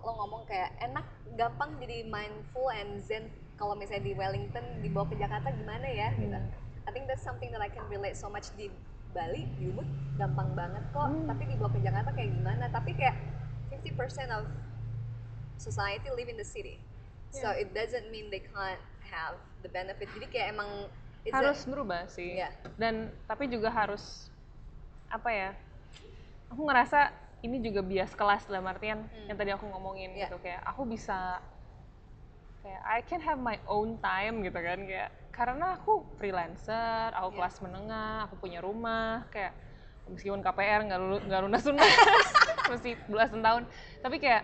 lo ngomong kayak enak gampang jadi mindful and zen kalau misalnya di Wellington dibawa ke Jakarta gimana ya gitu. I think that's something that I can relate so much di Bali, di Ubud gampang banget kok. Hmm. Tapi dibawa ke Jakarta kayak gimana? Tapi kayak 50% of society live in the city. So Yeah. it doesn't mean they can't have the benefit. Jadi kayak emang it's a- harus berubah sih Iya. dan tapi juga harus apa ya aku ngerasa ini juga bias kelas dalam artian Hmm. yang tadi aku ngomongin Iya. gitu kayak aku bisa kayak I can have my own time gitu kan kayak karena aku freelancer aku Iya. kelas menengah aku punya rumah kayak meskipun KPR nggak lulu- nggak lunas lunas masih belasan tahun tapi kayak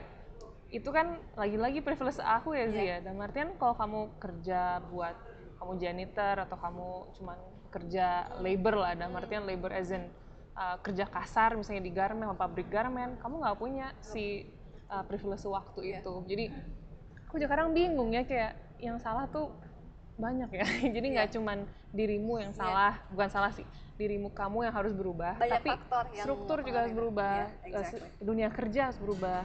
itu kan lagi-lagi privilege aku ya sih Iya. ya dalam artian kalau kamu kerja buat kamu janitor atau kamu cuman kerja labor lah dalam artian labor as in uh, kerja kasar misalnya di garmen atau pabrik garmen kamu nggak punya si uh, privilege waktu Iya. itu jadi aku juga kadang bingung ya kayak yang salah tuh banyak ya jadi nggak Iya. cuman dirimu yang Iya. salah bukan salah sih dirimu kamu yang harus berubah Banyak tapi faktor yang struktur juga harus berubah Iya, eh, se- exactly. dunia kerja harus berubah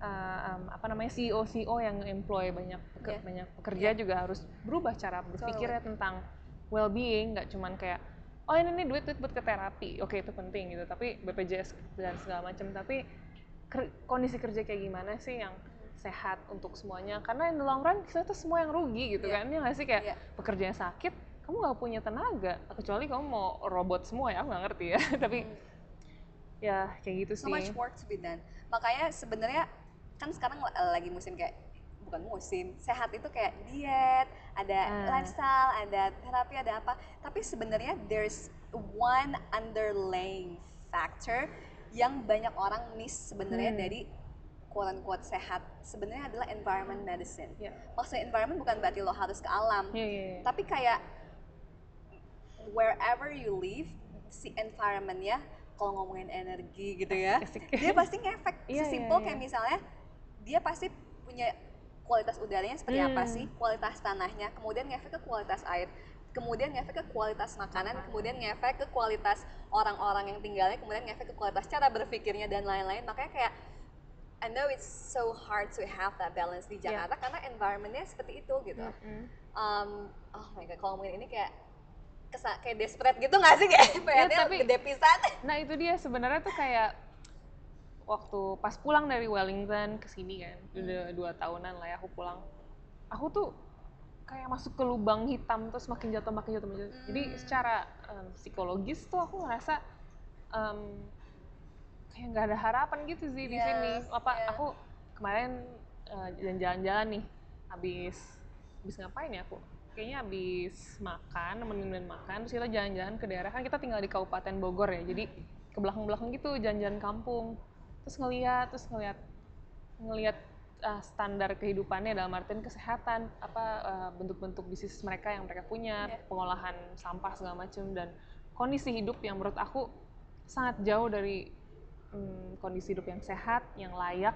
Uh, um, apa namanya CEO CEO yang employ banyak peker- Iya. banyak pekerja juga harus berubah cara berpikirnya tentang well being nggak cuman kayak oh ini nih duit duit buat ke terapi. Oke itu penting gitu. Tapi BPJS dan segala macam tapi ker- kondisi kerja kayak gimana sih yang sehat untuk semuanya? Karena in the long run kita tuh semua yang rugi gitu Iya. kan ya nggak sih? Kayak Iya. pekerja yang sakit kamu nggak punya tenaga. Kecuali kamu mau robot semua ya aku nggak ngerti ya. Tapi ya kayak gitu so sih. much work to be done. Makanya sebenarnya kan sekarang la- lagi musim kayak bukan musim sehat itu kayak diet, ada Ah. lifestyle, ada terapi, ada apa. Tapi sebenarnya there's one underlying factor yang banyak orang miss sebenarnya Hmm. dari quote unquote sehat sebenarnya adalah environment medicine. ya Maksudnya environment bukan berarti lo harus ke alam, ya ya, ya. tapi kayak wherever you live si environmentnya kalau ngomongin energi gitu ya Asik. dia pasti ngefek Iya, sesimpel iya, kayak iya. misalnya dia pasti punya kualitas udaranya seperti apa Hmm. sih kualitas tanahnya kemudian ngefek ke kualitas air kemudian ngefek ke kualitas makanan kemudian ngefek ke kualitas orang-orang yang tinggalnya kemudian ngefek ke kualitas cara berpikirnya dan lain-lain makanya kayak I know it's so hard to have that balance di Iya. Jakarta karena environmentnya seperti itu gitu Mm-mm. um, oh my god kalau ngomongin ini kayak kesa kayak desperate gitu nggak sih kayak pengennya Iya, tapi- gede pisan Nah itu dia sebenarnya tuh kayak waktu pas pulang dari Wellington ke sini kan udah dua tahunan lah ya aku pulang aku tuh kayak masuk ke lubang hitam terus makin jatuh makin jatuh makin jatuh. jadi Hmm. secara em, psikologis tuh aku ngerasa em, kayak nggak ada harapan gitu sih di Iya, sini apa iya. aku kemarin eh, jalan-jalan nih habis habis ngapain ya aku kayaknya habis makan nemenin makan terus kita jalan-jalan ke daerah kan kita tinggal di Kabupaten Bogor ya jadi ke belakang-belakang gitu jalan-jalan kampung terus ngeliat terus ngeliat ngeliat uh, standar kehidupannya dalam artian kesehatan apa uh, bentuk-bentuk bisnis mereka yang mereka punya Iya. pengolahan sampah segala macam dan kondisi hidup yang menurut aku sangat jauh dari mm, kondisi hidup yang sehat yang layak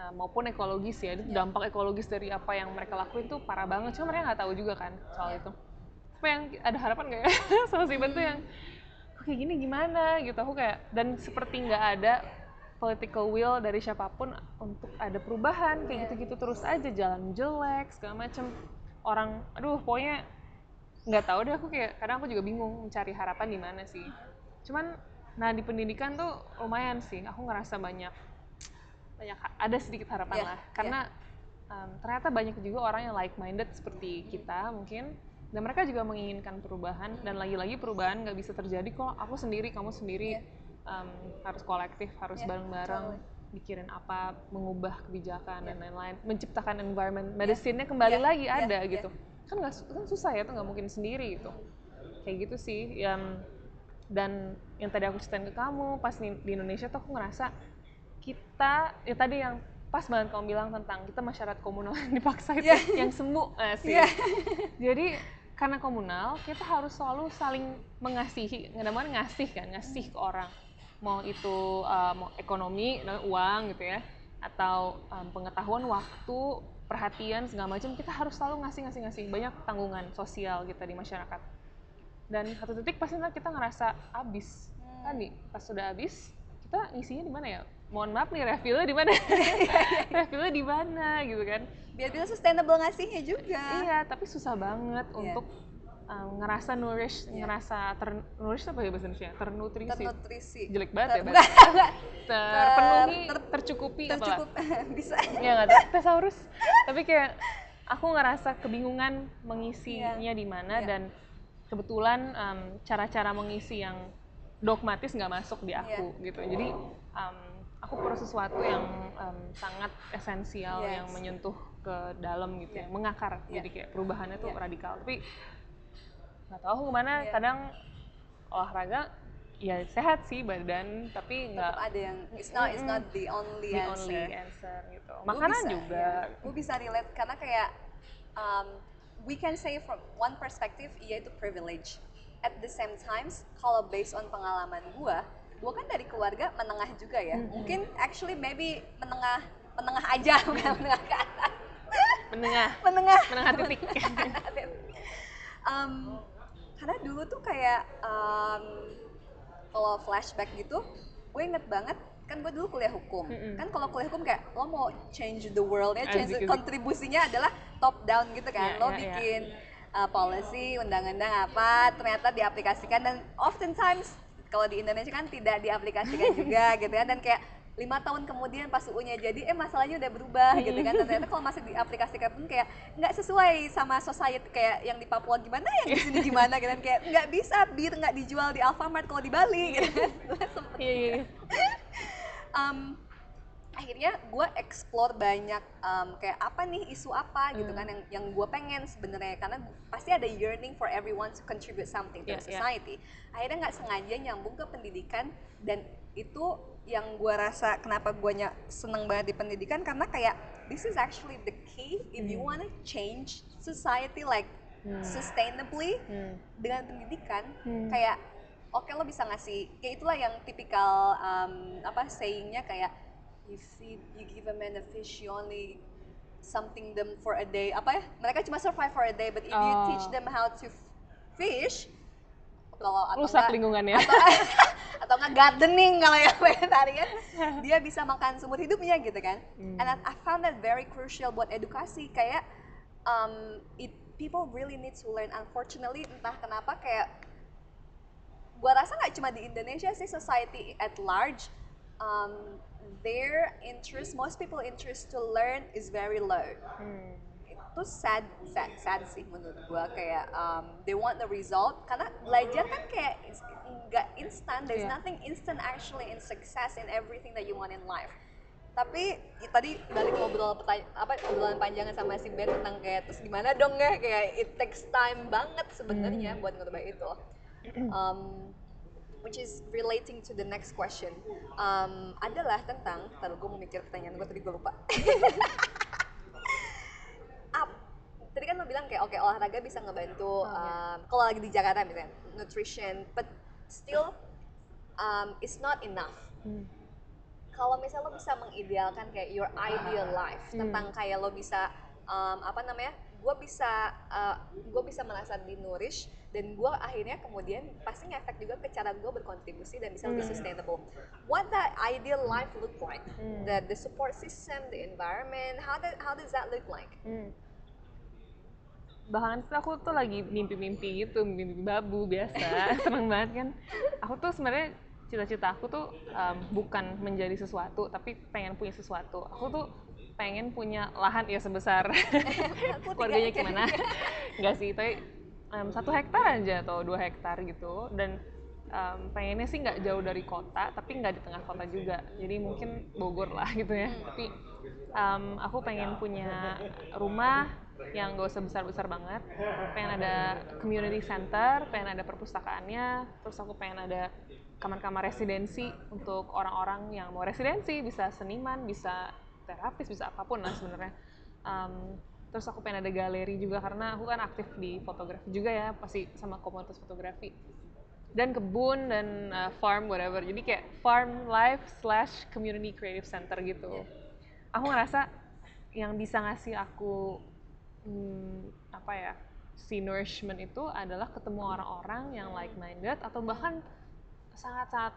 uh, maupun ekologis ya. Itu Iya. dampak ekologis dari apa yang mereka lakuin tuh parah banget. Cuma mereka nggak tahu juga kan soal Iya. itu. Apa yang ada harapan nggak ya? Solusi bantu yang kok kayak gini gimana? Gitu. Aku kayak dan seperti nggak ada political will dari siapa pun untuk ada perubahan kayak gitu-gitu terus aja jalan jelek segala macem. Orang aduh pokoknya nggak tahu deh aku kayak kadang aku juga bingung mencari harapan di mana sih. Cuman nah di pendidikan tuh lumayan sih aku ngerasa banyak banyak ada sedikit harapan Iya, lah. karena um, ternyata banyak juga orang yang like minded seperti kita mungkin dan mereka juga menginginkan perubahan dan lagi-lagi perubahan nggak bisa terjadi kok. Aku sendiri kamu sendiri. Iya. Um, harus kolektif harus Iya, bareng-bareng totally. mikirin apa mengubah kebijakan dan lain-lain menciptakan environment. Medicine-nya kembali Iya, lagi iya, ada iya. gitu. Kan nggak su- kan susah ya tuh nggak mungkin sendiri gitu kayak gitu sih yang dan yang tadi aku ceritain ke kamu pas di, di Indonesia tuh aku ngerasa kita ya tadi yang pas banget kamu bilang tentang kita masyarakat komunal yang dipaksa itu Iya. yang semu eh, sih. Iya. jadi karena komunal kita harus selalu saling mengasihi namanya ngasih kan ngasih ke orang mau itu uh, mau ekonomi nah, uang gitu ya atau um, pengetahuan waktu perhatian segala macam kita harus selalu ngasih ngasih ngasih. Banyak tanggungan sosial kita di masyarakat. Dan satu titik pasti nanti kita ngerasa habis Hmm. kan nih pas sudah habis kita ngisinya di mana ya? Mohon maaf nih refillnya di mana? Refillnya di mana gitu kan? Biar bisa sustainable ngasihnya juga. Iya tapi susah banget Iya. untuk um, ngerasa nourish Iya. ngerasa ter nourish apa ya bahasa Indonesia? Ternutrisi. Ternutrisi. Jelek banget ya Ter- bahasa terpenuhi ter- tercukupi apa? tercukup. Bisa. Ya nggak tahu. Tesaurus. Tapi kayak aku ngerasa kebingungan mengisinya di mana Iya. dan kebetulan cara-cara mengisi yang dogmatis nggak masuk di aku gitu. Jadi em, aku perlu sesuatu yang em, sangat esensial Yes. yang menyentuh ke dalam gitu Iya. ya mengakar. Iya. jadi kayak perubahannya tuh Iya. radikal. Tapi nggak tahu aku ke mana Iya. kadang olahraga ya sehat sih badan tapi nggak ada yang it's not it's not the only the answer, only answer gitu Gua makanan bisa, juga ya. Gue bisa relate karena kayak um, we can say from one perspective iya itu privilege. At the same times kalau based on pengalaman gue, gue kan dari keluarga menengah juga ya. Mhm. Mungkin actually maybe menengah menengah aja bukan menengah ke atas. menengah menengah menengah titik um, karena dulu tuh kayak um, kalau flashback gitu gue inget banget kan gue dulu kuliah hukum Mm-mm. kan kalau kuliah hukum kayak lo mau change the world ya change the- kontribusinya adalah top down gitu kan Iya, lo iya. bikin uh, policy undang-undang apa ternyata diaplikasikan dan oftentimes kalau di Indonesia kan tidak diaplikasikan juga gitu kan dan kayak lima tahun kemudian pas UU-nya jadi eh masalahnya udah berubah gitu kan. Ternyata kalau masih diaplikasikan pun kayak nggak sesuai sama society kayak yang di Papua gimana yang di sini gimana gitu kan. Kayak nggak bisa bir nggak dijual di Alfamart kalau di Bali gitu kan. Sempet iya iya. Iya. um, akhirnya gue explore banyak um, kayak apa nih isu apa gitu Hmm. kan yang yang gue pengen sebenarnya. Karena pasti ada yearning for everyone to contribute something to Yeah, yeah. society. Akhirnya nggak sengaja nyambung ke pendidikan dan itu yang gue rasa kenapa gue seneng banget di pendidikan karena kayak this is actually the key if you Hmm. wanna change society like Hmm. sustainably Hmm. dengan pendidikan Hmm. kayak oke lo bisa ngasih kayak itulah yang tipikal um, apa sayingnya kayak you feed you give a man a fish you only something them for a day apa ya mereka cuma survive for a day but if you Oh. teach them how to fish kalau atau rusak enggak- lingkungannya atau atau nggak gardening kalau yang vegetarian. Dia bisa makan seumur hidupnya gitu kan. Hmm. and I, found that very crucial buat edukasi. Kayak um, it, people really need to learn. Unfortunately entah kenapa kayak gua rasa nggak cuma di Indonesia sih society at large um, their interest most people interest to learn is very low. Hmm. Itu sad sad sad sih menurut gua. Kayak um, they want the result. Karena belajar kan kayak nggak instan. There's Iya. nothing instant actually in success in everything that you want in life. Tapi i- tadi balik ngobrol apa obrolan panjangan sama si Ben tentang kayak terus gimana dong ya? Kayak it takes time banget sebenarnya buat ngerubah itu um, which is relating to the next question. Um, adalah tentang taruh gue mau mikir pertanyaan gue tadi gue lupa tadi kan lo bilang kayak oke olahraga bisa ngebantu Oh, iya. um, kalau lagi di Jakarta misalnya nutrition but still um, it's not enough Hmm. kalau misalnya lo bisa mengidealkan kayak your ideal life Hmm. tentang kayak lo bisa um, apa namanya gue bisa gue bisa merasa di nourish dan gue akhirnya kemudian pasti ngefek juga ke cara gue berkontribusi dan bisa lebih Hmm. sustainable what that ideal life look like Hmm. the the support system the environment how that how does that look like Hmm. Bahkan aku tuh lagi mimpi-mimpi gitu, mimpi babu biasa, seneng banget kan. Aku tuh sebenarnya cita-cita aku tuh um, bukan menjadi sesuatu, tapi pengen punya sesuatu. Aku tuh pengen punya lahan ya sebesar keluarganya gimana? Enggak sih, tapi um, satu hektar aja atau dua hektar gitu. Dan um, pengennya sih nggak jauh dari kota, tapi nggak di tengah kota juga. Jadi mungkin Bogor lah gitu ya. Tapi um, aku pengen punya rumah yang gak usah besar-besar banget. Pengen ada community center, pengen ada perpustakaannya, terus aku pengen ada kamar-kamar residensi untuk orang-orang yang mau residensi, bisa seniman, bisa terapis, bisa apa pun lah sebenarnya. Um, terus aku pengen ada galeri juga karena aku kan aktif di fotografi juga ya, pasti sama komunitas fotografi dan kebun dan uh, farm whatever jadi kayak farm life slash community creative center gitu aku ngerasa yang bisa ngasih aku hmm, apa ya si nourishment itu adalah ketemu orang-orang yang like minded atau bahkan sangat-sangat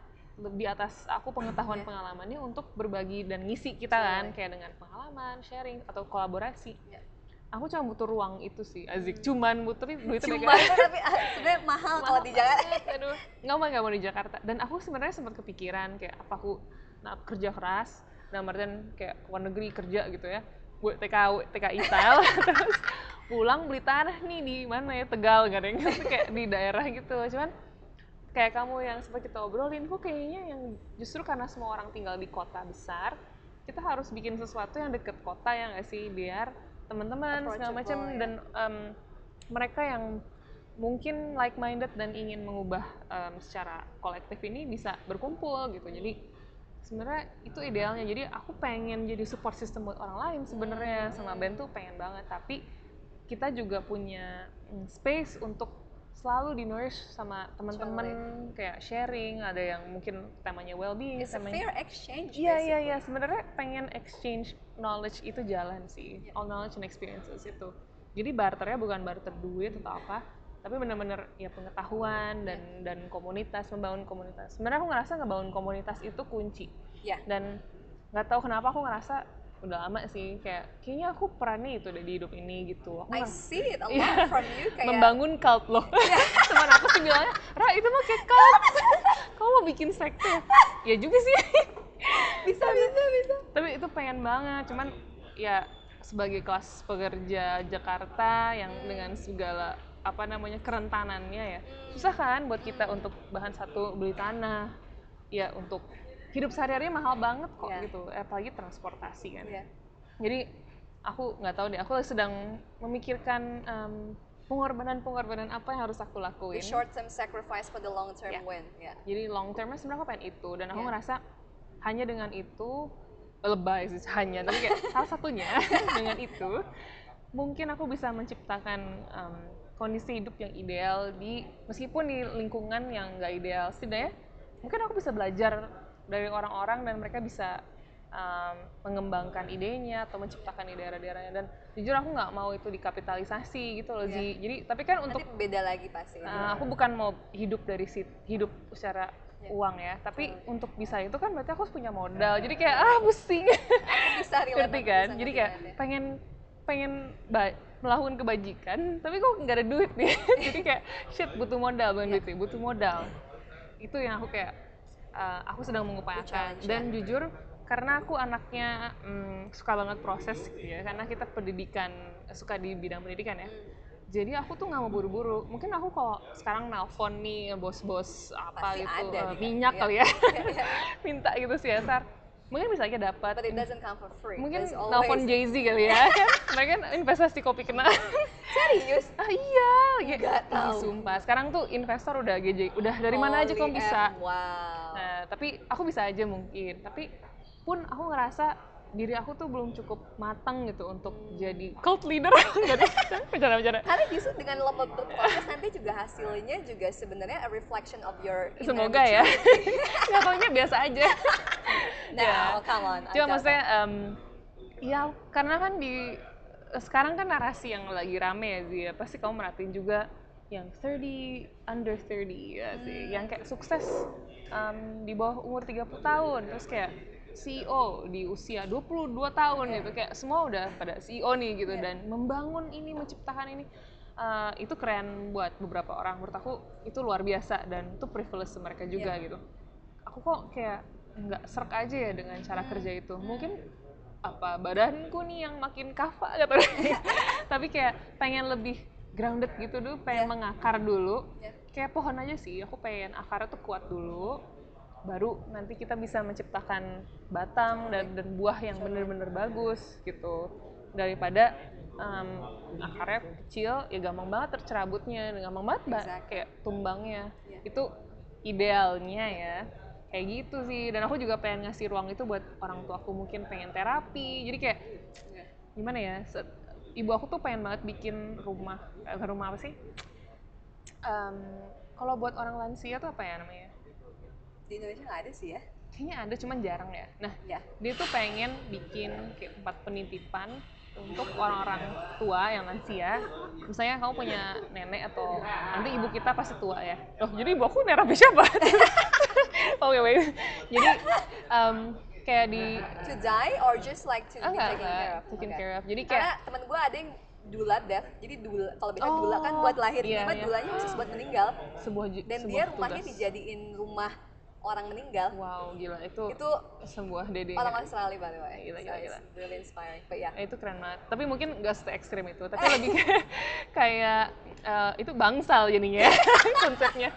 di atas aku pengetahuan Iya. pengalamannya untuk berbagi dan ngisi kita kan Betul. kayak dengan pengalaman sharing atau kolaborasi Iya. aku cuma butuh ruang itu sih Azik cuman butuh duitnya Cuma tapi ah, sebenarnya mahal kalau di Jakarta. aduh nggak mau nggak mau di Jakarta dan aku sebenarnya sempat kepikiran kayak apa aku nah, kerja keras dan artian kayak ke luar negeri kerja gitu ya TKW TKI style terus pulang beli tanah nih di mana ya? Tegal nggak ada yang ngerti kayak di daerah gitu. Cuman kayak kamu yang sempat kita obrolin kok kayaknya yang justru karena semua orang tinggal di kota besar kita harus bikin sesuatu yang deket kota ya nggak sih? Biar teman-teman segala macam ya. dan em, mereka yang mungkin like minded dan ingin mengubah em, secara kolektif ini bisa berkumpul gitu. Jadi sebenarnya itu idealnya. Jadi aku pengen jadi support system buat orang lain sebenarnya. Sama band tuh pengen banget. Tapi kita juga punya space untuk selalu di nourish sama teman-teman. Kayak sharing. Ada yang mungkin temanya well-being It's a temanya fair exchange. Iya iya iya. Sebenarnya pengen exchange knowledge itu jalan sih. Iya. all knowledge and experiences itu. Jadi barternya bukan barter duit atau apa tapi bener-bener ya pengetahuan dan Iya. dan komunitas membangun komunitas sebenarnya aku ngerasa ngebangun komunitas itu kunci Iya. dan nggak tahu kenapa aku ngerasa udah lama sih kayak kayaknya aku perannya itu deh di hidup ini gitu aku I ngerasa- see it a lot Iya. from you kayak membangun cult loh teman aku sih bilangnya Ra itu mah kayak cult kamu mau bikin sekte ya ya juga sih bisa bisa bisa. tapi itu pengen banget cuman ya sebagai kelas pekerja Jakarta yang dengan segala apa namanya kerentanannya ya susah kan buat kita untuk bahan satu beli tanah ya untuk hidup sehari-hari mahal banget kok Iya. gitu apalagi transportasi kan Iya. jadi aku nggak tahu deh aku sedang memikirkan em, pengorbanan-pengorbanan apa yang harus aku The lakuin short term sacrifice for the long term Iya. win. Ya. jadi long termnya sebenarnya aku pengen itu dan aku Iya. ngerasa hanya dengan itu lebay sih hanya tapi kayak salah satunya dengan itu mungkin aku bisa menciptakan em, kondisi hidup yang ideal di meskipun di lingkungan yang nggak ideal setidaknya mungkin aku bisa belajar dari orang-orang dan mereka bisa em, mengembangkan idenya atau menciptakan di daerah-daerahnya dan jujur aku nggak mau itu dikapitalisasi gitu loh. Zi. jadi tapi kan untuk Nanti beda lagi pasti. Nah, aku bukan mau hidup dari sit hidup secara Ya. uang ya, tapi untuk bisa itu kan berarti aku harus punya modal. Jadi kayak ah pusing. Ngerti kan? Jadi kayak ya. pengen pengen melakukan kebajikan, tapi kok nggak ada duit nih. Jadi kayak shit butuh modal, bukan duit nih, butuh modal. Itu yang aku kayak uh, aku sedang mengupayakan. Dan jujur karena aku anaknya mm, suka banget proses gitu ya, karena kita pendidikan suka di bidang pendidikan ya. Jadi aku tuh nggak mau buru-buru. Mungkin aku kalau sekarang nelpon nih bos-bos apa Pasti gitu ada nih, minyak iya. kali ya. Minta gitu CSR mungkin bisa aja dapat But it doesn't come for free. mungkin always Jay Z kali ya kan mereka kan investasi kopi kena serius. ah iya lagi Nggak Ih, tahu. sumpah sekarang tuh investor udah GJ udah dari mana aja kamu Holy bisa Wow. nah tapi aku bisa aja mungkin tapi pun aku ngerasa diri aku tuh belum cukup matang gitu untuk Hmm. jadi cult leader jadi bicara-bicara Karena justru dengan lo ber- berproses nanti juga hasilnya juga sebenarnya a reflection of your inner Semoga ya. Nggak taunya biasa aja. No, Ya. come on. Cuma maksudnya, em, ya karena kan di sekarang kan narasi yang lagi rame ya Zia. Pasti kamu merhatiin juga yang 30 under 30 ya sih, Hmm. yang kayak sukses em, di bawah umur 30 tahun, terus kayak CEO di usia 22 tahun gitu, kayak semua udah pada CEO nih gitu Iya. dan membangun ini, menciptakan ini eh, itu keren buat beberapa orang menurut aku itu luar biasa dan itu privilege mereka juga Iya. gitu aku kok kayak nggak serak aja ya dengan cara Hmm. kerja itu mungkin apa badanku nih yang makin kafa gitu tapi kayak pengen lebih grounded gitu dulu pengen Iya. mengakar dulu Iya. kayak pohon aja sih aku pengen akarnya tuh kuat dulu baru nanti kita bisa menciptakan batang dan dan buah yang bener-bener bagus gitu. Daripada em, akarnya kecil ya gampang banget tercerabutnya gampang banget ba- Exactly. kayak tumbangnya. Itu idealnya ya. Kayak gitu sih. Dan aku juga pengen ngasih ruang itu buat orang tua aku mungkin pengen terapi. Jadi kayak gimana ya ibu aku tuh pengen banget bikin rumah eh, rumah apa sih? Em, kalau buat orang lansia tuh apa ya namanya Di Indonesia nggak ada sih ya. kayaknya ada cuman jarang ya nah Ya. dia tuh pengen bikin kayak tempat penitipan untuk orang-orang tua yang lansia misalnya kamu punya nenek atau nanti ibu kita pasti tua ya loh jadi ibu aku nerapi siapa Oke baik. Jadi em, kayak di to die or just like to ah, be enggak, taken enggak, care of taken Okay. care of. Jadi karena kayak temen gue ada yang dula death jadi dula kalau biasa Oh, dula kan buat lahir iya, cuma iya. dulanya khusus buat meninggal sebuah dan sebuah dia rumahnya tugas. dijadiin rumah orang meninggal Wow, gila itu, itu sebuah dede. orang Australia by the way Gila, so gila, gila. really inspiring but yeah Eh, itu keren banget. Tapi mungkin gak se ekstrim itu. Tapi lebih kayak, kayak eh, itu bangsal jadinya konsepnya.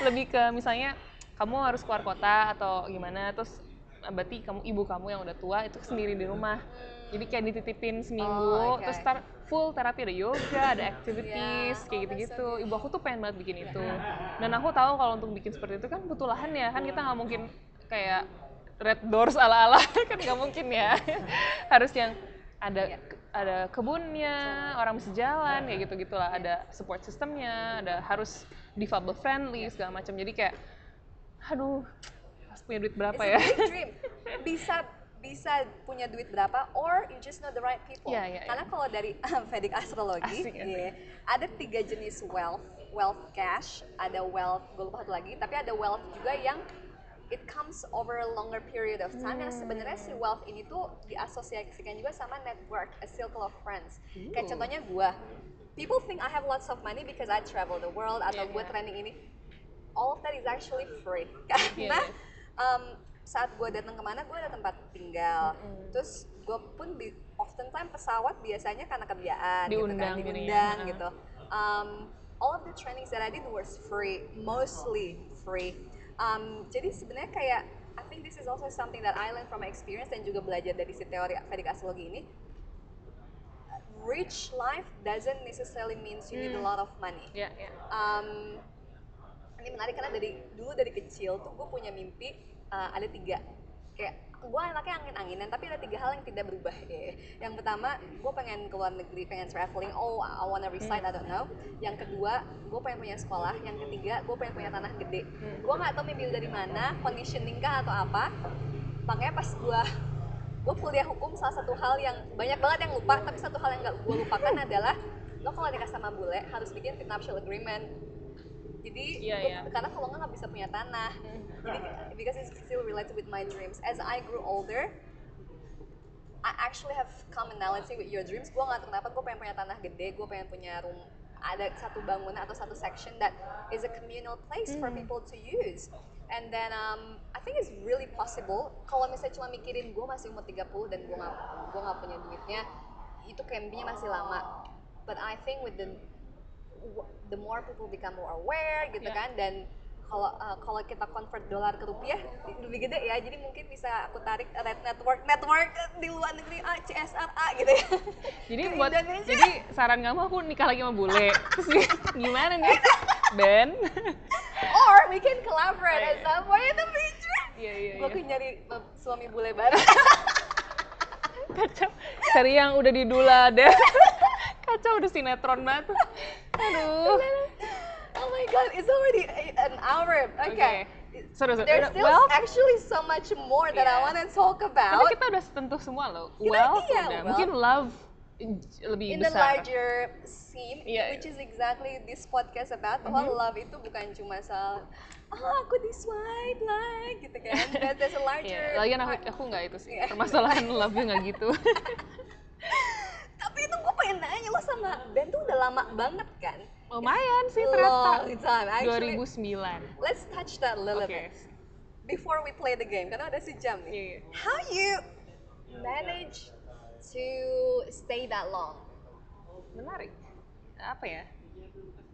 Lebih ke misalnya kamu harus keluar kota atau gimana, terus eh, berarti kamu ibu kamu yang udah tua itu sendiri di rumah. Jadi kayak dititipin seminggu, Oh, oke. terus tar full terapi ada yoga, ada activities, Yeah. kayak Oh, gitu-gitu. so Ibu aku tuh pengen banget bikin itu. Dan aku tahu kalau untuk bikin seperti itu kan butuh lahan ya, kan kita nggak mungkin kayak red doors ala-ala kan nggak mungkin ya. Harus yang ada Iya. ada kebunnya, orang bisa jalan, kayak gitu gitulah. Ada support systemnya, ada harus difabel friendly segala macam. Jadi kayak, aduh, harus punya duit berapa It's ya? a big dream. Bisa bisa punya duit berapa or you just know the right people. Iya, iya. Karena kalau dari Vedic astrologi, Asik, asik. ada tiga jenis wealth. Wealth cash, ada wealth, gue lupa satu lagi, tapi ada wealth juga yang it comes over a longer period of time yang Hmm. sebenarnya si wealth ini tuh diasosiasikan juga sama network, a circle of friends. Kayak Ooh. contohnya gue, people think I have lots of money because I travel the world atau Iya, gue iya. training ini. All of that is actually free. Karena iya. um, saat gue datang ke mana gue ada tempat tinggal Mm-mm. terus gue pun di oftentimes pesawat biasanya karena kerjaan Diundang gitu kan diundang ha. gitu um, all of the trainings that I did was free mostly free um, jadi sebenarnya kayak I think this is also something that I learned from my experience dan juga belajar dari si teori Vedic astrologi ini rich life doesn't necessarily means you need a Hmm. lot of money Ya, ya. um, ini menarik karena dari dulu dari kecil tuh gue punya mimpi uh, ada tiga. Kayak gue anaknya angin-anginan tapi ada tiga hal yang tidak berubah. Ya. yang pertama gue pengen ke luar negeri pengen traveling. Oh I wanna reside I don't know. Yang kedua gue pengen punya sekolah. Yang ketiga gue pengen punya tanah gede. Gue nggak tahu mimpi dari mana conditioning kah atau apa. Makanya pas gue gue kuliah hukum salah satu hal yang banyak banget yang lupa tapi satu hal yang gak gue lupakan adalah lo kalau nikah sama bule harus bikin prenuptial agreement jadi gua- iya. karena kalau nggak nggak bisa punya tanah. Jadi because it's still related with my dreams. As I grew older I actually have commonality with your dreams. Gue nggak tahu kenapa gue pengen punya tanah gede gue pengen punya room ada satu bangunan atau satu section that is a communal place for Hmm. people to use. And then um, I think it's really possible. Kalau misalnya cuma mikirin gue masih umur 30 dan gue nggak gue nggak punya duitnya itu campingnya masih lama. But I think with the the more people become more aware gitu Yeah. kan dan kalau uh, kalau kita convert dolar ke rupiah lebih gede ya jadi mungkin bisa aku tarik red network network di luar negeri ah CSR A gitu ya Jadi Ke buat Indonesia. jadi saran kamu aku nikah lagi sama bule. Terus gimana nih? Ben? or we can collaborate at some point in the future Iya iya gue iya. akan nyari uh, suami bule baru Kacau. Cari yang udah di dula deh. Kacau udah sinetron banget. Aduh. oh my god it's already an hour okay, Seru seru. There's Udah, still well, actually so much more that I Yeah. want to talk tapi about kita udah sentuh semua loh. Kita- Well, iya, udah. well. Mungkin love lebih in the besar. larger scene, Iya, which is exactly this podcast about bahwa Mhm. love itu bukan cuma soal oh aku di swipe like gitu kan. That there's a larger. Iya, lagian aku, aku nggak itu sih. Iya. Permasalahan love-nya nggak gitu. Tapi itu gue pengen nanya lo sama Ben tuh udah lama banget kan? Lumayan sih ternyata. Long time. Actually, 2009. let's touch that a little Oke. bit before we play the game karena ada sejam nih. Iya, iya. How you manage to stay that long? menarik apa ya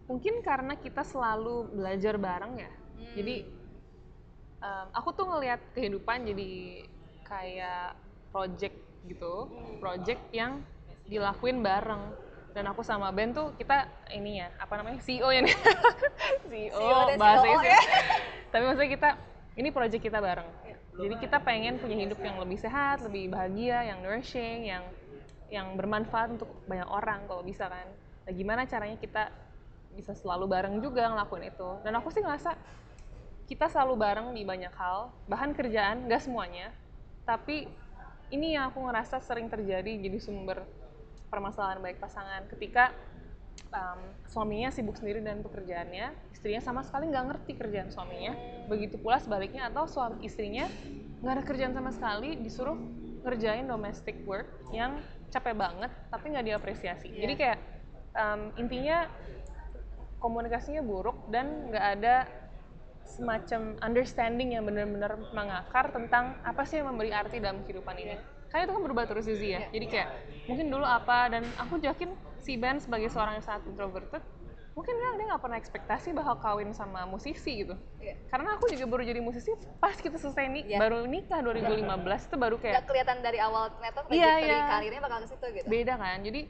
mungkin karena kita selalu belajar bareng ya jadi um, aku tuh ngelihat kehidupan jadi kayak project gitu project yang dilakuin bareng. Dan aku sama Ben tuh kita ini ya apa namanya CEO ya. Nih CEO, CEO bahasa ya. tapi maksudnya kita ini project kita bareng. Jadi kita pengen punya hidup yang lebih sehat lebih bahagia yang nourishing yang yang bermanfaat untuk banyak orang kalau bisa kan. Nah gimana caranya kita bisa selalu bareng juga ngelakuin itu. Dan aku sih ngerasa kita selalu bareng di banyak hal bahan kerjaan nggak semuanya. Tapi ini yang aku ngerasa sering terjadi jadi sumber permasalahan baik pasangan ketika um, suaminya sibuk sendiri dan pekerjaannya, istrinya sama sekali nggak ngerti kerjaan suaminya. Begitu pula sebaliknya atau suami istrinya nggak ada kerjaan sama sekali, disuruh ngerjain domestic work yang capek banget tapi nggak diapresiasi. Iya. Jadi kayak um, intinya komunikasinya buruk dan nggak ada semacam understanding yang benar-benar mengakar tentang apa sih yang memberi arti dalam kehidupan ini. Karena itu kan berubah terus Zizi ya. Iya. Jadi kayak mungkin dulu apa dan aku yakin si Ben sebagai seorang yang sangat introverted mungkin dia dia nggak pernah ekspektasi bakal kawin sama musisi gitu. Iya. Karena aku juga baru jadi musisi pas kita selesai nih Iya. baru nikah 2015 itu baru kayak nggak kelihatan dari awal ternyata Iya, trajektori iya. karirnya bakal ke situ gitu beda kan jadi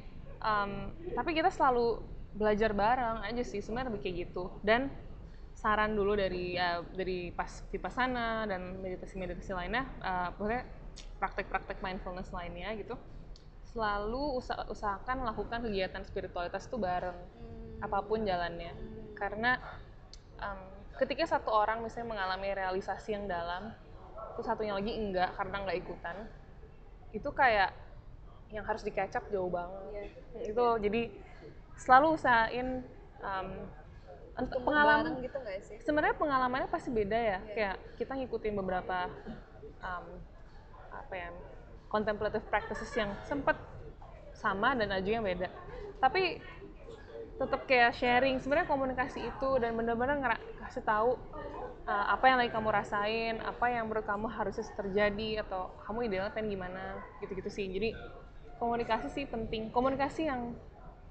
um, tapi kita selalu belajar bareng aja sih sebenarnya lebih kayak gitu dan saran dulu dari ya, dari pas vipassana dan meditasi meditasi lainnya uh, maksudnya praktek-praktek mindfulness lainnya gitu selalu usa- usahakan lakukan kegiatan spiritualitas itu bareng Hmm. apa pun jalannya karena um, ketika satu orang misalnya mengalami realisasi yang dalam terus satunya lagi enggak karena nggak ikutan itu kayak yang harus dikecap jauh banget Iya. itu jadi selalu usahain um, pengalaman gitu nggak sih sebenarnya pengalamannya pasti beda ya Iya. kayak kita ngikutin beberapa um, apa ya contemplative practices yang sempat sama dan aju yang beda. Tapi tetap kayak sharing sebenarnya komunikasi itu dan benar-benar kasih tahu uh, apa yang lagi kamu rasain apa yang menurut kamu harusnya terjadi atau kamu idealnya pengen gimana gitu-gitu sih. Jadi komunikasi sih penting komunikasi yang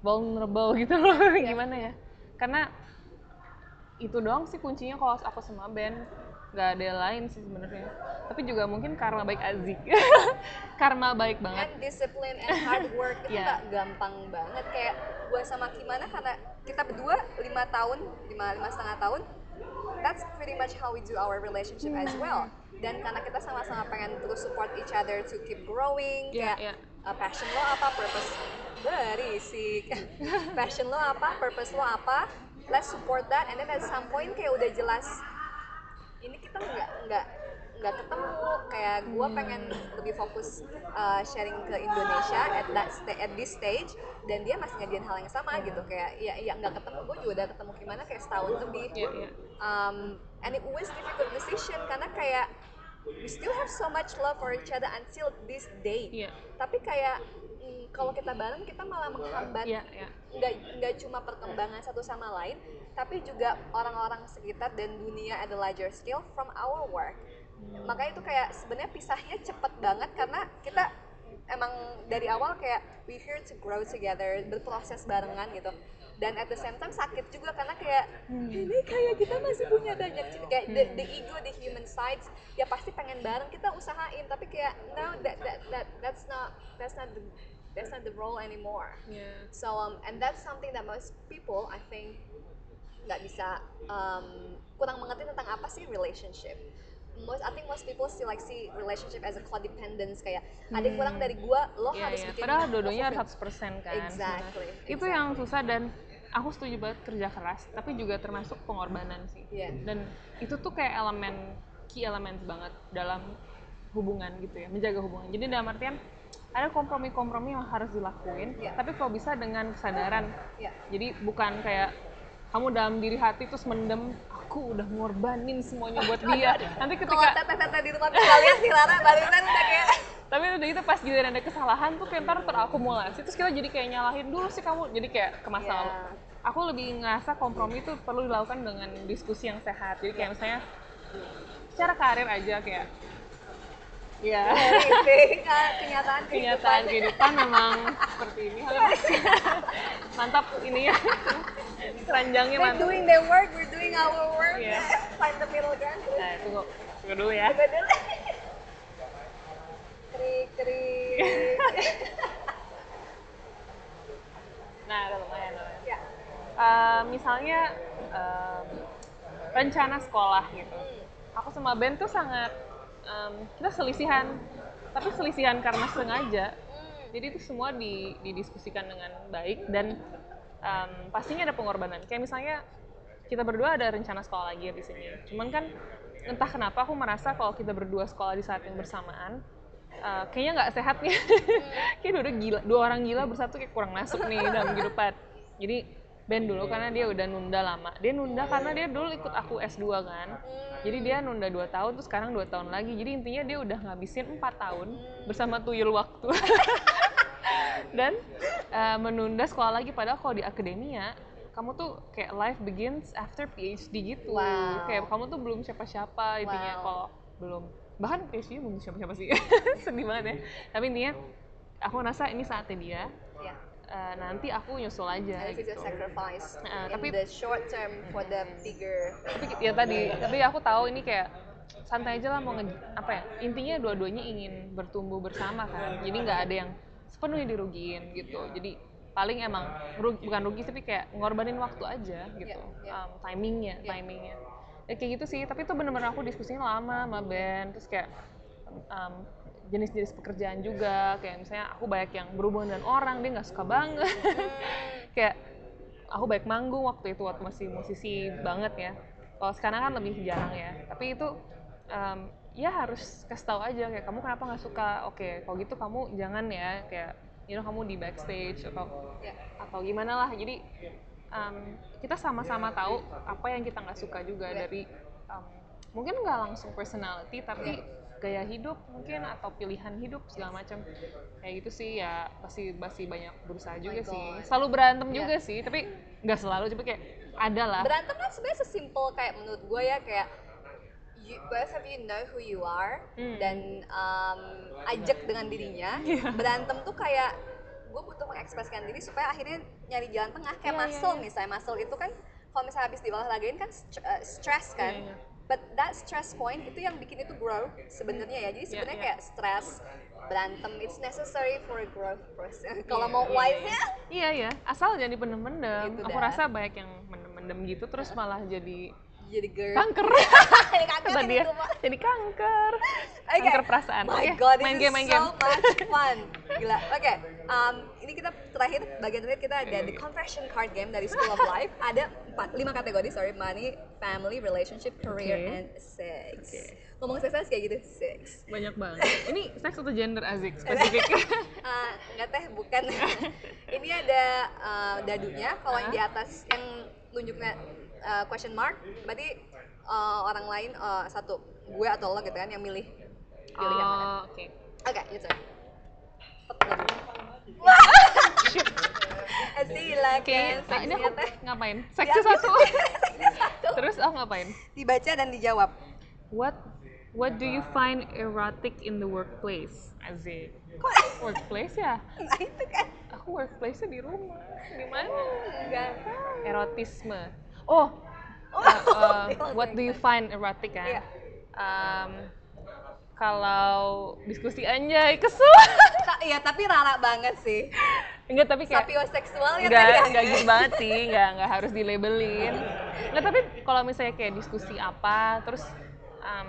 vulnerable gitu loh gimana ya. Karena itu doang sih kuncinya kalau aku sama Ben nggak ada lain sih sebenarnya. Tapi juga mungkin karma baik Azik karma baik banget. And discipline and hard work itu nggak gampang banget. Kayak gue sama Kimana karena kita berdua lima tahun lima lima setengah tahun that's pretty much how we do our relationship as Hmm. well. Dan karena kita sama-sama pengen terus support each other to keep growing Iya, kayak iya. uh, passion lo apa purpose berisik. Passion lo apa purpose lo apa let's support that. And then at some point kayak udah jelas ini kita nggak nggak nggak ketemu. Kayak gue pengen lebih fokus uh, sharing ke Indonesia at that sta- at this stage. Dan dia masih ngajarin hal yang sama gitu. Kayak ya ya nggak ketemu. Gue juga udah ketemu gimana kayak setahun lebih. Iya, iya. um, and it was difficult decision karena kayak we still have so much love for each other until this day Iya. tapi kayak mm, kalau kita bareng kita malah menghambat Iya, iya. nggak nggak cuma perkembangan satu sama lain tapi juga orang-orang sekitar dan dunia at a larger scale from our work makanya itu kayak sebenarnya pisahnya cepet banget karena kita emang dari awal kayak we here to grow together berproses barengan gitu dan at the same time sakit juga karena kayak ini kayak kita masih punya banyak kayak the, the ego the human sides ya pasti pengen bareng kita usahain tapi kayak no that that, that that's not that's not the that's not the role anymore Iya. So um, and that's something that most people I think nggak bisa um, kurang mengerti tentang apa sih relationship. Most I think most people still like see relationship as a codependence kayak ada yang kurang dari gua lo Iya, harus iya. bikin Padahal fulfill. harus 100% kan. Exactly, sebenarnya. Itu yang susah dan aku setuju banget kerja keras, tapi juga termasuk pengorbanan sih. Iya. Dan itu tuh kayak elemen key elements banget dalam hubungan gitu ya, menjaga hubungan. Jadi dalam artian ada kompromi-kompromi yang harus dilakuin, Iya. tapi kalau bisa dengan kesadaran. Iya. Jadi bukan kayak kamu dalam diri hati terus mendem aku udah ngorbanin semuanya buat dia. Nanti Kalau ketika tete-tete di bisa lihat sih Lara barusan udah kayak tapi udah gitu pas giliran ada kesalahan tuh kayak ntar terakumulasi. Terus kita jadi kayak nyalahin dulu sih kamu. Jadi kayak ke masa Iya. lalu aku lebih ngerasa kompromi itu perlu dilakukan dengan diskusi yang sehat. Jadi kayak misalnya secara karir aja kayak ya. Ini kenyataan kenyataan kehidupan memang seperti ini. Mantap ini ya. Keranjangnya mantap. doing their work, we're doing our work. Iya. Find the middle ground. nah tunggu. Tunggu dulu ya. Dulu. Krik, krik. nah udah lumayan lumayan ya. Eh, misalnya em, rencana sekolah gitu. Hmm. Aku sama Ben tuh sangat em, kita selisihan, tapi selisihan karena sengaja. Hmm. Jadi itu semua di- didiskusikan dengan baik dan em, pastinya ada pengorbanan. Kayak misalnya kita berdua ada rencana sekolah lagi di sini. Cuman kan entah kenapa aku merasa kalau kita berdua sekolah di saat yang bersamaan, eh, kayaknya nggak sehat nih. kayak dua, gila, dua orang gila bersatu kayak kurang masuk nih dalam kehidupan. jadi Ben dulu karena dia udah nunda lama. Dia nunda karena dia dulu ikut aku S2 kan. Jadi dia nunda 2 tahun terus sekarang 2 tahun lagi. Jadi intinya dia udah ngabisin 4 tahun bersama tuyul waktu. Dan uh, menunda sekolah lagi. Padahal kalau di akademia kamu tuh kayak life begins after PhD gitu. Wow. kayak kamu tuh belum siapa-siapa intinya. Wow. kalau belum bahkan PhD belum siapa-siapa sih sedih banget ya tapi intinya aku ngerasa ini saatnya dia Ya. uh, nanti aku nyusul aja And gitu sacrifice in tapi- the short term for the bigger. tapi ya tadi tapi aku tahu ini kayak santai aja lah mau nge, apa ya intinya dua-duanya ingin bertumbuh bersama kan jadi nggak ada yang sepenuhnya dirugiin gitu jadi paling emang rugi, bukan rugi tapi kayak ngorbanin waktu aja gitu Iya, iya. Um, timingnya Iya. timingnya ya kayak gitu sih. Tapi itu bener-bener aku diskusinya lama sama Ben terus kayak um, jenis-jenis pekerjaan juga. Kayak misalnya aku banyak yang berhubungan dengan orang dia nggak suka banget. Kayak aku baik manggung waktu itu waktu masih musisi banget ya. Kalau sekarang kan lebih jarang ya. Tapi itu em, ya harus kasih tahu aja kayak kamu kenapa nggak suka? Oke kalau gitu kamu jangan ya. Kayak you know kamu di backstage atau Ya. atau gimana lah. Jadi em, kita sama-sama tahu apa yang kita nggak suka juga dari em, mungkin nggak langsung personality tapi gaya hidup mungkin atau pilihan hidup segala macam kayak gitu sih ya pasti masih banyak berusaha juga sih Oh God. selalu berantem Iya. juga sih tapi nggak selalu tapi kayak ada lah Berantem kan sebenarnya sesimpel kayak menurut gue ya kayak you, both of you know who you are Hmm. dan um, ajak dengan dirinya. Iya. Berantem tuh kayak gue butuh mengekspresikan diri supaya akhirnya nyari jalan tengah kayak Iya, iya, muscle iya. misalnya muscle itu kan kalau misalnya habis diolahragain kan st- uh, stress kan. Iya, iya. But that stress point itu yang bikin itu grow sebenarnya ya. Jadi Iya, sebenarnya iya. kayak stress berantem it's necessary for a growth process. Kalau Iya, mau iya, wise-nya iya iya asal jadi pendem-pendem Gitu aku dah. rasa banyak yang mendem-mendem gitu terus malah jadi jadi girl. kanker Kayak kanker kata dia jadi kanker Oke. kanker perasaan My Oke, God, main this game main so game much fun. Gila. Oke, um, ini kita terakhir bagian terakhir kita ada the confession card game dari School of Life. Ada empat, lima kategori, sorry, money, family, relationship, career, Oke. and sex. Ngomong seks kayak gitu, sex. banyak banget ini seks atau gender azik spesifik nggak teh, bukan. ini ada uh, dadunya. Kalau yang di Ah. atas yang nunjuknya uh, question mark, berarti uh, orang lain uh, satu gue atau lo gitu kan yang milih pilih yang mana. oh oke Oke. Sila kan, nah, ini aku teh. ngapain Ya, seksi satu terus aku ngapain Dibaca dan dijawab. what what do you find erotic in the workplace Kok workplace ya nah itu kan? Aku workplace di rumah. Gimana? Enggak. erotisme. Oh Oh, uh, uh, what do you find erotic kan? Iya. Um, kalau diskusi anjay kesel. Iya, tapi rara banget sih. enggak tapi kayak Sapioseksual ya enggak tadi enggak gitu banget sih enggak enggak harus dilabelin. Enggak tapi kalau misalnya kayak diskusi apa terus um,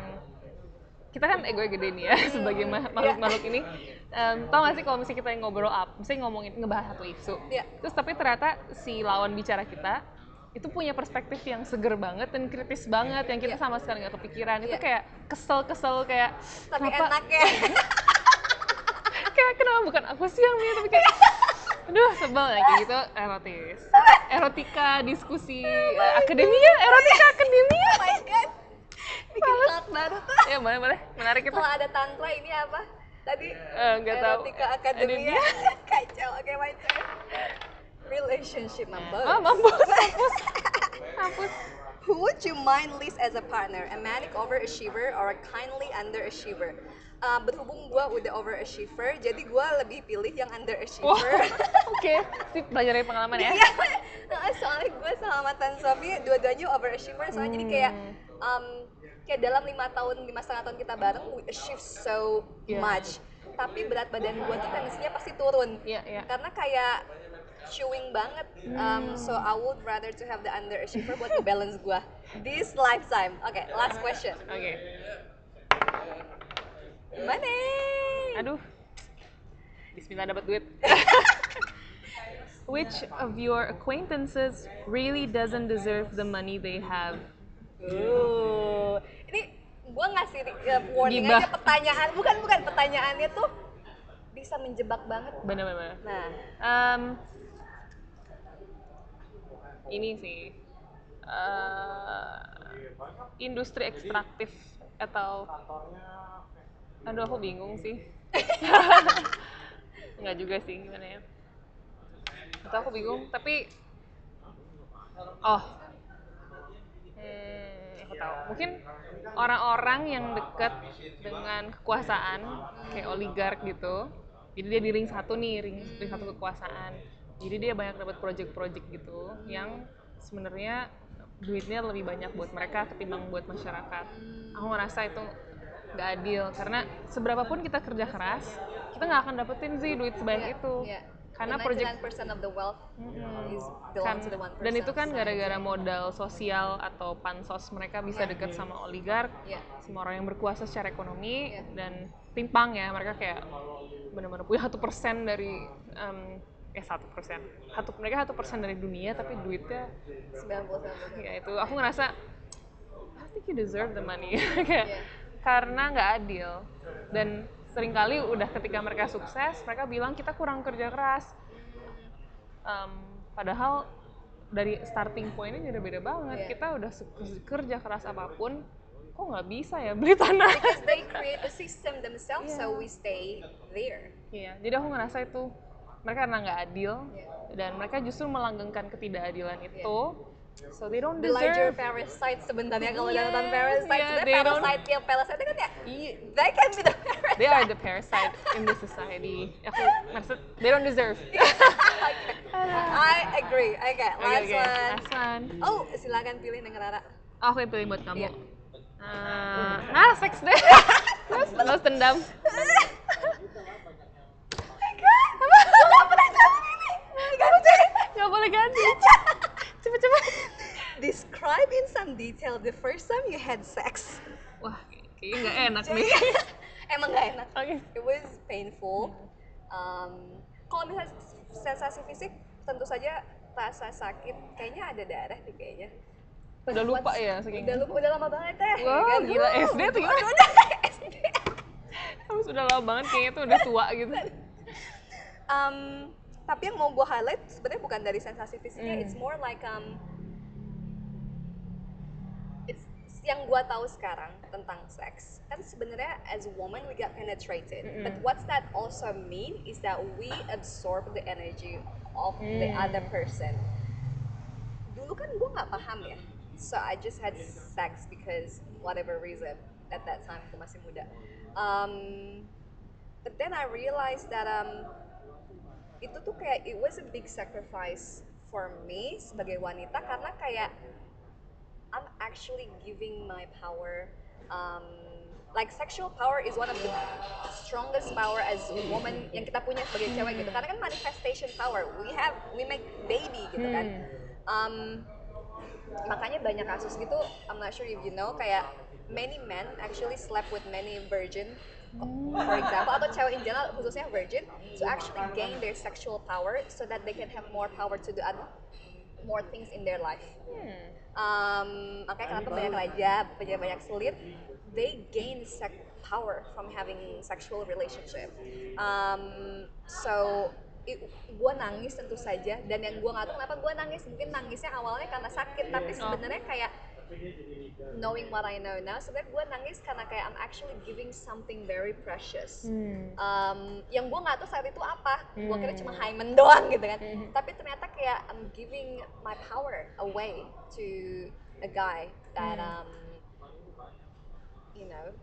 kita kan ego gede nih ya sebagai ma- makhluk-makhluk ini um, tau gak sih kalau misalnya kita yang ngobrol up misalnya ngomongin ngebahas satu isu Iya. terus tapi ternyata si lawan bicara kita itu punya perspektif yang seger banget dan kritis banget yang kita Iya. sama sekali nggak kepikiran itu Iya. kayak kesel-kesel kayak Tapi kenapa enak ya. kayak kenapa bukan aku sih yang milih tapi kayak aduh sebel ya kayak gitu erotis erotika diskusi eh, akademia erotika akademia Oh my god. Bikin baru tuh. ya boleh boleh menarik itu Kalau ada tantra ini apa? Tadi Eh, nggak tahu. akademia. Kacau. Oke, my turn. Relationship mampus. ah mampus mampus mampus Who would you mind least as a partner? A manic overachiever or a kindly underachiever? Uh, berhubung gue udah overachiever, jadi gue lebih pilih yang wow underachiever. oke sip belajar dari pengalaman ya Iya, soalnya gue sama mantan suami dua-duanya overachiever, soalnya jadi kayak Hmm. um, kayak dalam lima tahun lima setengah tahun kita bareng, we achieve so Iya. much. Tapi berat badan gue tuh tendensinya pasti turun Iya, iya. karena kayak chewing banget. Um, so I would rather to have the underachiever buat balance gue this lifetime. Oke, last question. oke Money. aduh Bismillah dapat duit Which of your acquaintances really doesn't deserve the money they have? Ini gue ngasih uh, warning Gibah. aja pertanyaan, bukan bukan pertanyaannya tuh bisa menjebak banget. Bener-bener. Nah, Um, ini sih eh, industri ekstraktif atau aduh aku bingung sih nggak juga sih gimana ya atau aku bingung tapi oh hmm, aku tahu. Mungkin orang-orang yang dekat dengan kekuasaan kayak oligark gitu jadi dia di ring satu nih ring, ring satu kekuasaan. Jadi dia banyak dapat project-project gitu yang sebenarnya duitnya lebih banyak buat mereka ketimbang buat masyarakat. Aku ngerasa itu nggak adil karena seberapapun kita kerja keras kita nggak akan dapetin sih duit sebanyak itu. Iya. Karena The project 99% of the wealth Mm-mm. is belong kan to the 1%. dan itu kan gara-gara modal sosial atau pansos mereka bisa Iya. deket sama oligark Iya. semua orang yang berkuasa secara ekonomi Iya. dan timpang ya mereka kayak benar-benar punya satu persen dari em, eh satu persen satu mereka satu persen dari dunia tapi duitnya 99%. ya itu aku ngerasa I think you deserve the money kayak Iya. karena nggak adil dan sering kali udah ketika mereka sukses mereka bilang kita kurang kerja keras Em, padahal dari starting pointnya udah beda banget Iya. kita udah kerja keras apa pun kok nggak bisa ya beli tanah Because they create the system themselves, so Iya. we stay there. Iya, jadi aku ngerasa itu mereka karena nggak adil Iya. dan mereka justru melanggengkan ketidakadilan itu, so they don't The larger deserve. parasite sebenarnya kalau Iya, udah nonton parasite, iya, sebenarnya they don't- parasite yang parasite kan ya, Iya, they can be the parasite. they are the parasite in the society. Aku maksud they don't deserve. I agree. Okay, Oke, last oke, one. last one. Oh, silakan pilih dengan Rara. Oh, aku yang pilih buat kamu. Iya. Ah, ah, seks deh. Terus balas dendam. Gak boleh ganti. Cepet cepet. Describe in some detail the first time you had sex. Wah, kayaknya nggak enak nih. Emang gak enak. Oke. It was painful. Um, kalau misalnya sensasi fisik, tentu saja rasa sakit. Kayaknya ada darah deh kayaknya. Udah lupa What's- ya saking. Udah lupa, udah lama banget teh. Wow, kan? gila, SD tuh gimana? udah, udah, SD. Kamu sudah lama banget kayaknya tuh udah tua gitu. Um, tapi yang mau gue highlight sebenarnya bukan dari sensasi fisiknya, Hmm. it's more like um, it's yang gue tahu sekarang tentang seks kan sebenarnya as a woman we got penetrated, Mm-mm. but what's that also mean is that we absorb the energy of the Hmm. other person. Dulu kan gue nggak paham ya, so I just had sex because whatever reason at that time aku masih muda. Um, but then I realized that um, itu tuh kayak it was a big sacrifice for me sebagai wanita karena kayak I'm actually giving my power um, like sexual power is one of the strongest power as a woman yang kita punya sebagai cewek gitu. Karena kan manifestation power. We have we make baby gitu kan. Um, makanya banyak kasus gitu I'm not sure if you know kayak many men actually slept with many virgin for example atau cewek in general khususnya virgin to actually gain their sexual power so that they can have more power to do other more things in their life. Hmm. um, makanya kenapa banyak raja banyak banyak sulit they gain sex power from having sexual relationship. Um, so gue nangis tentu saja dan yang gue nggak tahu kenapa gue nangis. Mungkin nangisnya awalnya karena sakit tapi sebenarnya kayak knowing what I know now sebenarnya gue nangis karena kayak I'm actually giving something very precious Hmm. um, yang gue nggak tahu saat itu apa gue kira Hmm. cuma hymen doang gitu kan Hmm. tapi ternyata kayak I'm giving my power away to a guy that Hmm. um, you know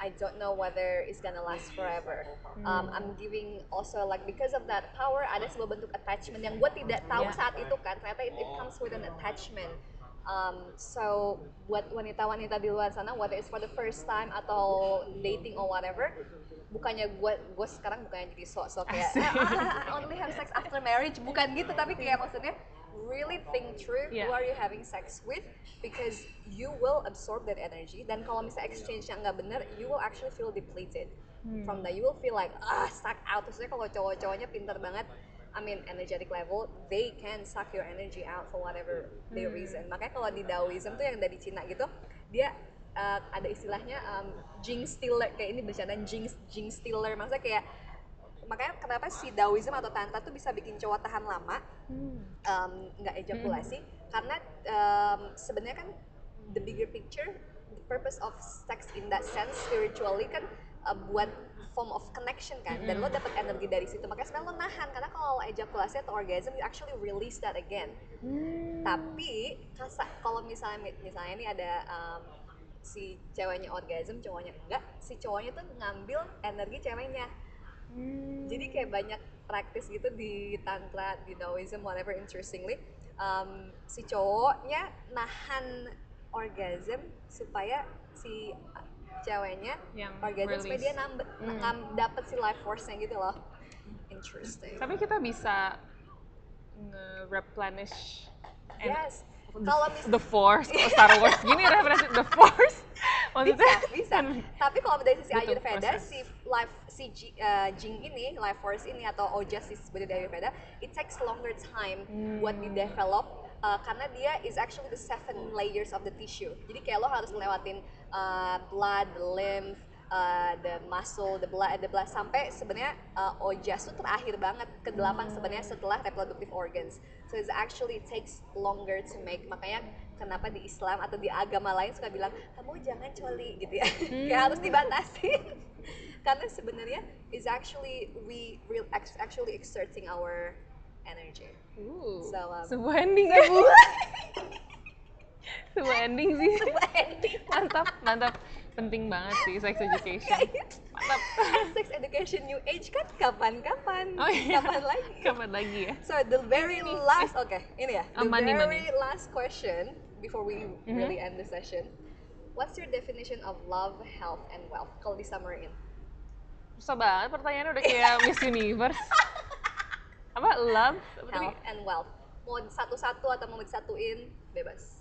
I don't know whether it's gonna last forever. Um, Hmm. I'm giving also like because of that power ada sebuah bentuk attachment yang gue tidak tahu Yeah. saat itu kan ternyata it, it comes with an attachment. Um, so buat wanita-wanita di luar sana whether it's for the first time atau dating or whatever bukannya gue gue sekarang bukannya jadi sok-sok kayak Asik. "Ah, I only have sex after marriage bukan gitu tapi kayak maksudnya really think through Yeah. who are you having sex with because you will absorb that energy dan kalau misalnya exchange yang nggak benar you will actually feel depleted Hmm. from that you will feel like ah suck out terusnya kalau cowok-cowoknya pinter banget I mean energetic level they can suck your energy out for whatever their Hmm. reason makanya kalau di Taoism tuh yang dari Cina gitu dia uh, ada istilahnya um, jing stealer kayak ini bercanda jing jing stealer maksudnya kayak makanya kenapa si Daoism atau tantra tuh bisa bikin cowok tahan lama Hmm. um, nggak ejakulasi karena um, sebenarnya kan the bigger picture the purpose of sex in that sense spiritually kan uh, buat form of connection kan. Dan lo dapet energi dari situ. Makanya sekarang lo nahan. Karena kalau ejakulasi atau orgasm you actually release that again. Hmm. tapi kasa kalau misalnya misalnya ini ada um, si ceweknya orgasm cowoknya enggak si cowoknya tuh ngambil energi ceweknya. Hmm. jadi kayak banyak praktis gitu di tantra di Taoism whatever interestingly. Um, si cowoknya nahan orgasm supaya si ceweknya Yang orgasm supaya dia Hmm. dapet si life force-nya gitu loh. Interesting. Tapi kita bisa nge-replenish yes. kalau mis the force. Kalau Star Wars. Gini referensi the force. Maksudnya bisa. Bisa tapi kalau dari sisi Ayurveda proses. si life si uh, Jing ini life force ini atau ojas sih sebenarnya dari Ayurveda it takes longer time buat di develop uh, karena dia is actually the seven layers of the tissue jadi kayak lo harus ngelewatin uh, blood the lymph uh, the muscle, the blood, the blood sampai sebenarnya uh, ojas tuh terakhir banget ke delapan sebenarnya setelah reproductive organs. So it's actually it takes longer to make. Makanya kenapa di Islam atau di agama lain suka bilang kamu jangan coli gitu ya, kayak harus dibatasi. Karena sebenarnya is actually we real actually exerting our energy. Uh, So, um, sebuah ending ya bu sebuah ending sih mantap mantap penting banget sih sex education mantap Sex education new age kan kapan-kapan, oh iya kapan lagi? kapan lagi ya So the very last, okay, ini ya. The money, very money. last question before we really end the session. What's your definition of love, health, and wealth? Kalau di summarin. susah banget pertanyaannya udah kayak Miss Universe apa? Love? Health and wealth. Mau satu-satu atau mau disatuin, bebas.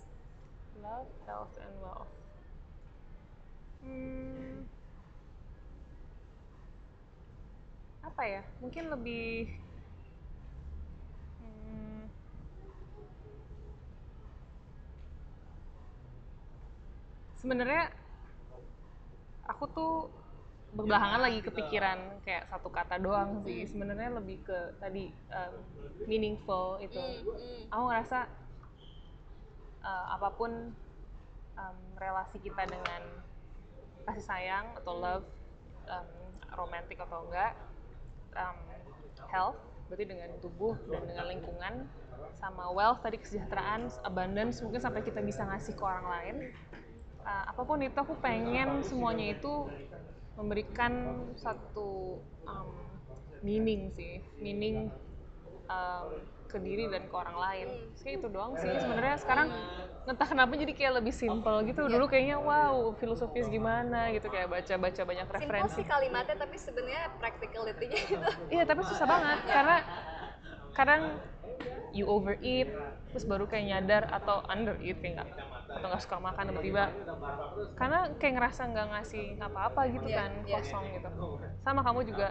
love health and wealth. Hmm, apa ya? Mungkin lebih hmm, sebenarnya aku tuh belakangan lagi kepikiran kayak satu kata doang sih. Sebenarnya lebih ke tadi um, meaningful itu. Aku ngerasa uh, apa pun um, relasi kita dengan kasih sayang atau love um, romantic atau enggak um, health berarti dengan tubuh dan dengan lingkungan sama wealth tadi kesejahteraan abundance mungkin sampai kita bisa ngasih ke orang lain. Uh, apa pun itu aku pengen semuanya itu memberikan satu um, meaning sih meaning um, ke diri dan ke orang lain. Kayak itu doang sih sebenarnya. Sekarang entah kenapa jadi kayak lebih simple gitu. Dulu kayaknya wow filosofis gimana gitu. Kayak baca baca banyak Simple referensi. sih kalimatnya, tapi sebenarnya practicality-nya itu. iya tapi susah banget. Karena kadang you overeat terus baru kayak nyadar atau undereat kayak nggak atau nggak suka makan tiba-tiba karena kayak ngerasa nggak ngasih apa-apa gitu Iya, kan iya. kosong gitu sama kamu juga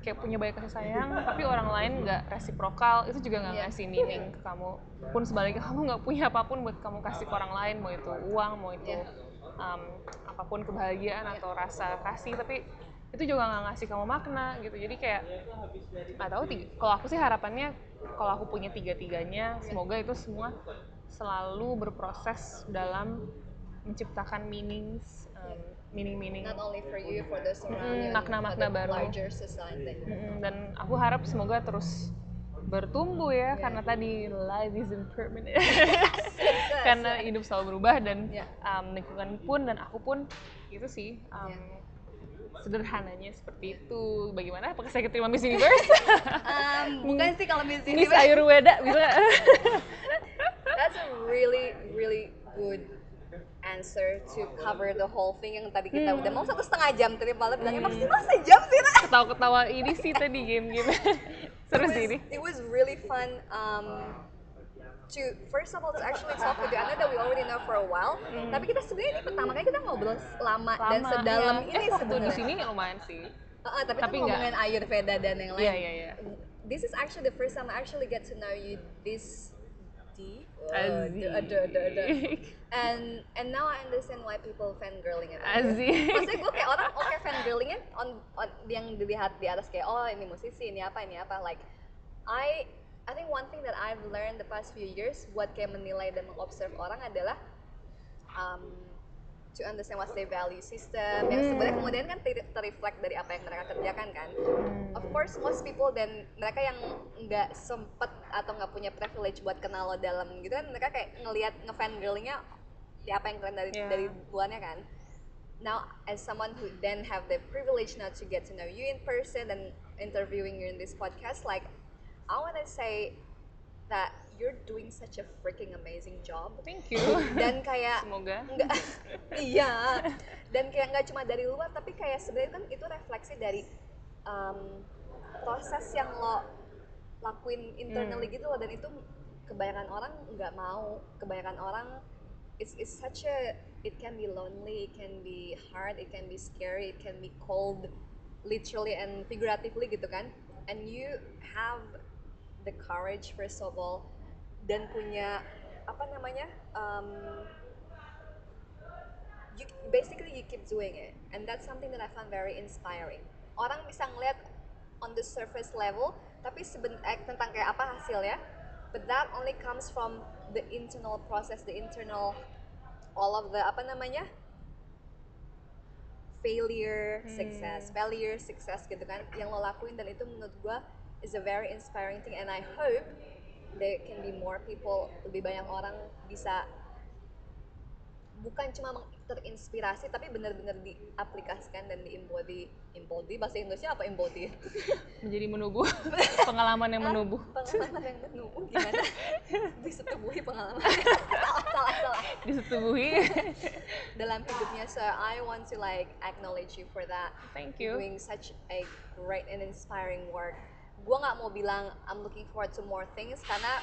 kayak punya banyak kasih sayang tapi orang lain nggak resiprokal itu juga nggak Iya. ngasih meaning ke kamu pun sebaliknya kamu nggak punya apa pun buat kamu kasih ke orang lain mau itu uang mau itu Iya. um, apa pun kebahagiaan atau rasa kasih tapi itu juga nggak ngasih kamu makna gitu jadi kayak nggak tahu kalau aku sih harapannya kalau aku punya tiga tiganya semoga itu semua selalu berproses dalam menciptakan meanings um, meaning meaning Not only for you, for Mm, you, makna-makna the baru. larger society. dan aku harap semoga terus bertumbuh ya karena tadi life is impermanent. Karena hidup selalu berubah dan Iya. um, lingkungan pun dan aku pun itu sih um, sederhananya seperti itu. Bagaimana? Apakah saya keterima Miss Universe? Um, bukan sih kalau Miss Miss Universe. Ayurveda bisa That's a really, really good answer to cover the whole thing yang tadi kita udah mau satu setengah jam tadi malam bilangnya maksimal sejam sih Ra." ketawa-ketawa ini sih tadi game-game seru sih ini It was really fun um, to first of all to actually talk with know that we already know for a while, tapi kita sebenarnya ini pertama kali kita ngobrol lama, dan lama sedalam iya. ini eh, waktu di sebenarnya. sini lumayan sih Uh, tapi, Tapi kita nggak- ngomongin Ayurveda dan yang lain. iya iya iya This is actually the first time I actually get to know you this Azzy. Azzy. Oh, Ada, ada, ada. And and now I understand why people fangirling at Azzy. Maksudnya gue kayak orang oke fangirlingnya on, on yang dilihat di atas kayak oh ini musisi ini apa ini apa like I I think one thing that I've learned the past few years buat kayak menilai dan mengobserve orang adalah um, to understand what's their value system yang sebenarnya kemudian kan ter- terreflect dari apa yang mereka kerjakan kan. Of course most people dan mereka yang nggak sempet atau nggak punya privilege buat kenal lo dalam gitu kan mereka kayak ngelihat ngefangirlingnya ya apa yang keren dari Yeah. dari luarnya kan. Now as someone who then have the privilege now to get to know you in person and interviewing you in this podcast like I wanna say that you're doing such a freaking amazing job. Thank you. dan kayak Semoga. enggak iya. Dan kayak nggak cuma dari luar tapi kayak sebenarnya kan itu refleksi dari um, proses yang lo lakuin internally gitu loh. Dan itu kebanyakan orang nggak mau. Kebanyakan orang it's, it's such a it can be lonely it can be hard it can be scary it can be cold literally and figuratively gitu kan. And you have the courage first of all dan punya apa namanya um, you basically you keep doing it. And that's something that I found very inspiring. Orang bisa ngeliat on the surface level tapi seben eh, tentang kayak apa hasilnya. But that only comes from the internal process the internal all of the apa namanya failure success failure success gitu kan yang lo lakuin. Dan itu menurut gua is a very inspiring thing. And I hope there can be more people lebih banyak orang bisa bukan cuma terinspirasi tapi benar-benar diaplikasikan dan diembody embody bahasa Inggrisnya apa embody Menjadi menubuh. Pengalaman yang menubuh. pengalaman yang menunggu gimana disetubuhi pengalaman salah salah salah Disetubuhi. dalam hidupnya so I want to like acknowledge you for that Thank you. doing such a great and inspiring work gue nggak mau bilang I'm looking forward to more things karena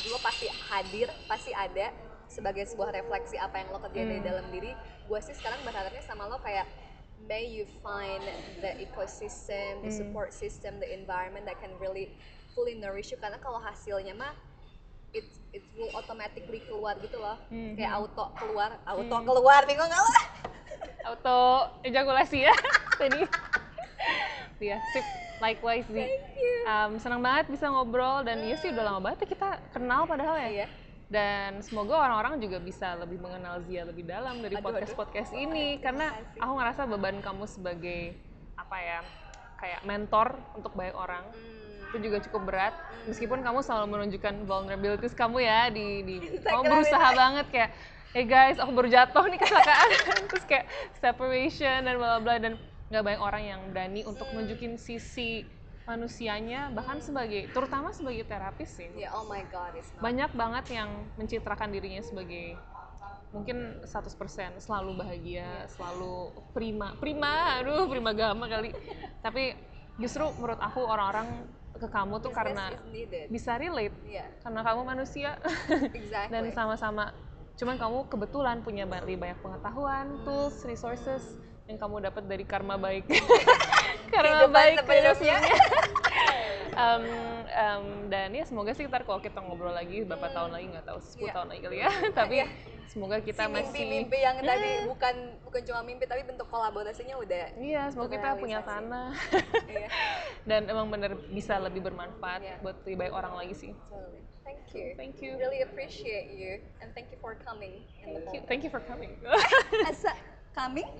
gue pasti hadir pasti ada sebagai sebuah refleksi apa yang lo kerjain dari Hmm. dalam diri gue sih sekarang berharapnya sama lo kayak may you find the ecosystem the Hmm. support system the environment that can really fully nourish you karena kalau hasilnya mah it it will automatically keluar gitu loh Hmm. kayak auto keluar auto keluar bingung nggak lo Auto ejakulasi ya tadi. Iya, sip. Likewise, you. Um, senang banget bisa ngobrol dan iya sih udah lama banget ya kita kenal padahal ya. Iya. Dan semoga orang-orang juga bisa lebih mengenal Zia lebih dalam dari Aduh, aduh. podcast-podcast ini Terima karena aku ngerasa beban kamu sebagai apa ya kayak mentor untuk banyak orang Hmm. itu juga cukup berat meskipun kamu selalu menunjukkan vulnerabilities kamu ya di, di kamu berusaha banget kayak hey guys aku baru jatuh nih kecelakaan terus kayak separation dan bla bla dan nggak banyak orang yang berani untuk nunjukin sisi manusianya bahkan sebagai terutama sebagai terapis sih Yeah, oh my god, it's not. banyak banget yang mencitrakan dirinya sebagai mungkin 100% selalu bahagia, selalu prima, prima, aduh prima gama kali. Tapi justru menurut aku orang-orang ke kamu tuh Business karena bisa relate Yeah, karena kamu manusia exactly. dan sama-sama cuman kamu kebetulan punya banyak pengetahuan, tools, resources yang kamu dapat dari karma baik. karma Kehidupan baik sebelumnya. Em, em, dan ya semoga sih ntar kalau kita ngobrol lagi beberapa tahun lagi nggak tahu 10 Iya. tahun lagi kali ya tapi Iya. semoga kita si masih mimpi-mimpi yang tadi bukan bukan cuma mimpi tapi bentuk kolaborasinya udah iya semoga kita punya tanah Iya. dan emang bener bisa lebih bermanfaat Iya. buat lebih banyak orang lagi sih. Thank you. Thank you. Really appreciate you and thank you for coming. thank you, thank you for coming Asa coming?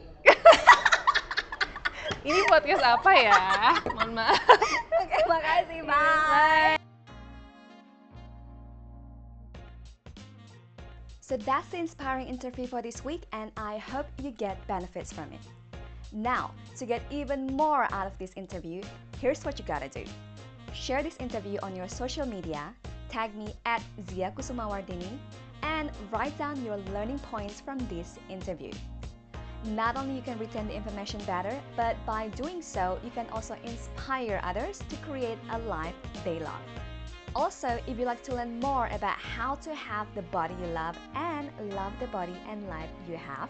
ini podcast apa ya mohon maaf Oke, makasih. Bye. So that's the inspiring interview for this week, and I hope you get benefits from it. Now, to get even more out of this interview, here's what you gotta do share this interview on your social media, tag me at Zia Kusumawardini, and write down your learning points from this interview. Not only you can retain the information better, but by doing so, you can also inspire others to create a life they love. Also, if you'd like to learn more about how to have the body you love and love the body and life you have,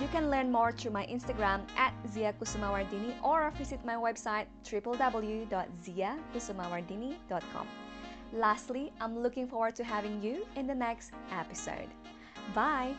you can learn more through my Instagram at Zia Kusumawardini or visit my website www.ziakusumawardini.com. Lastly, I'm looking forward to having you in the next episode. Bye!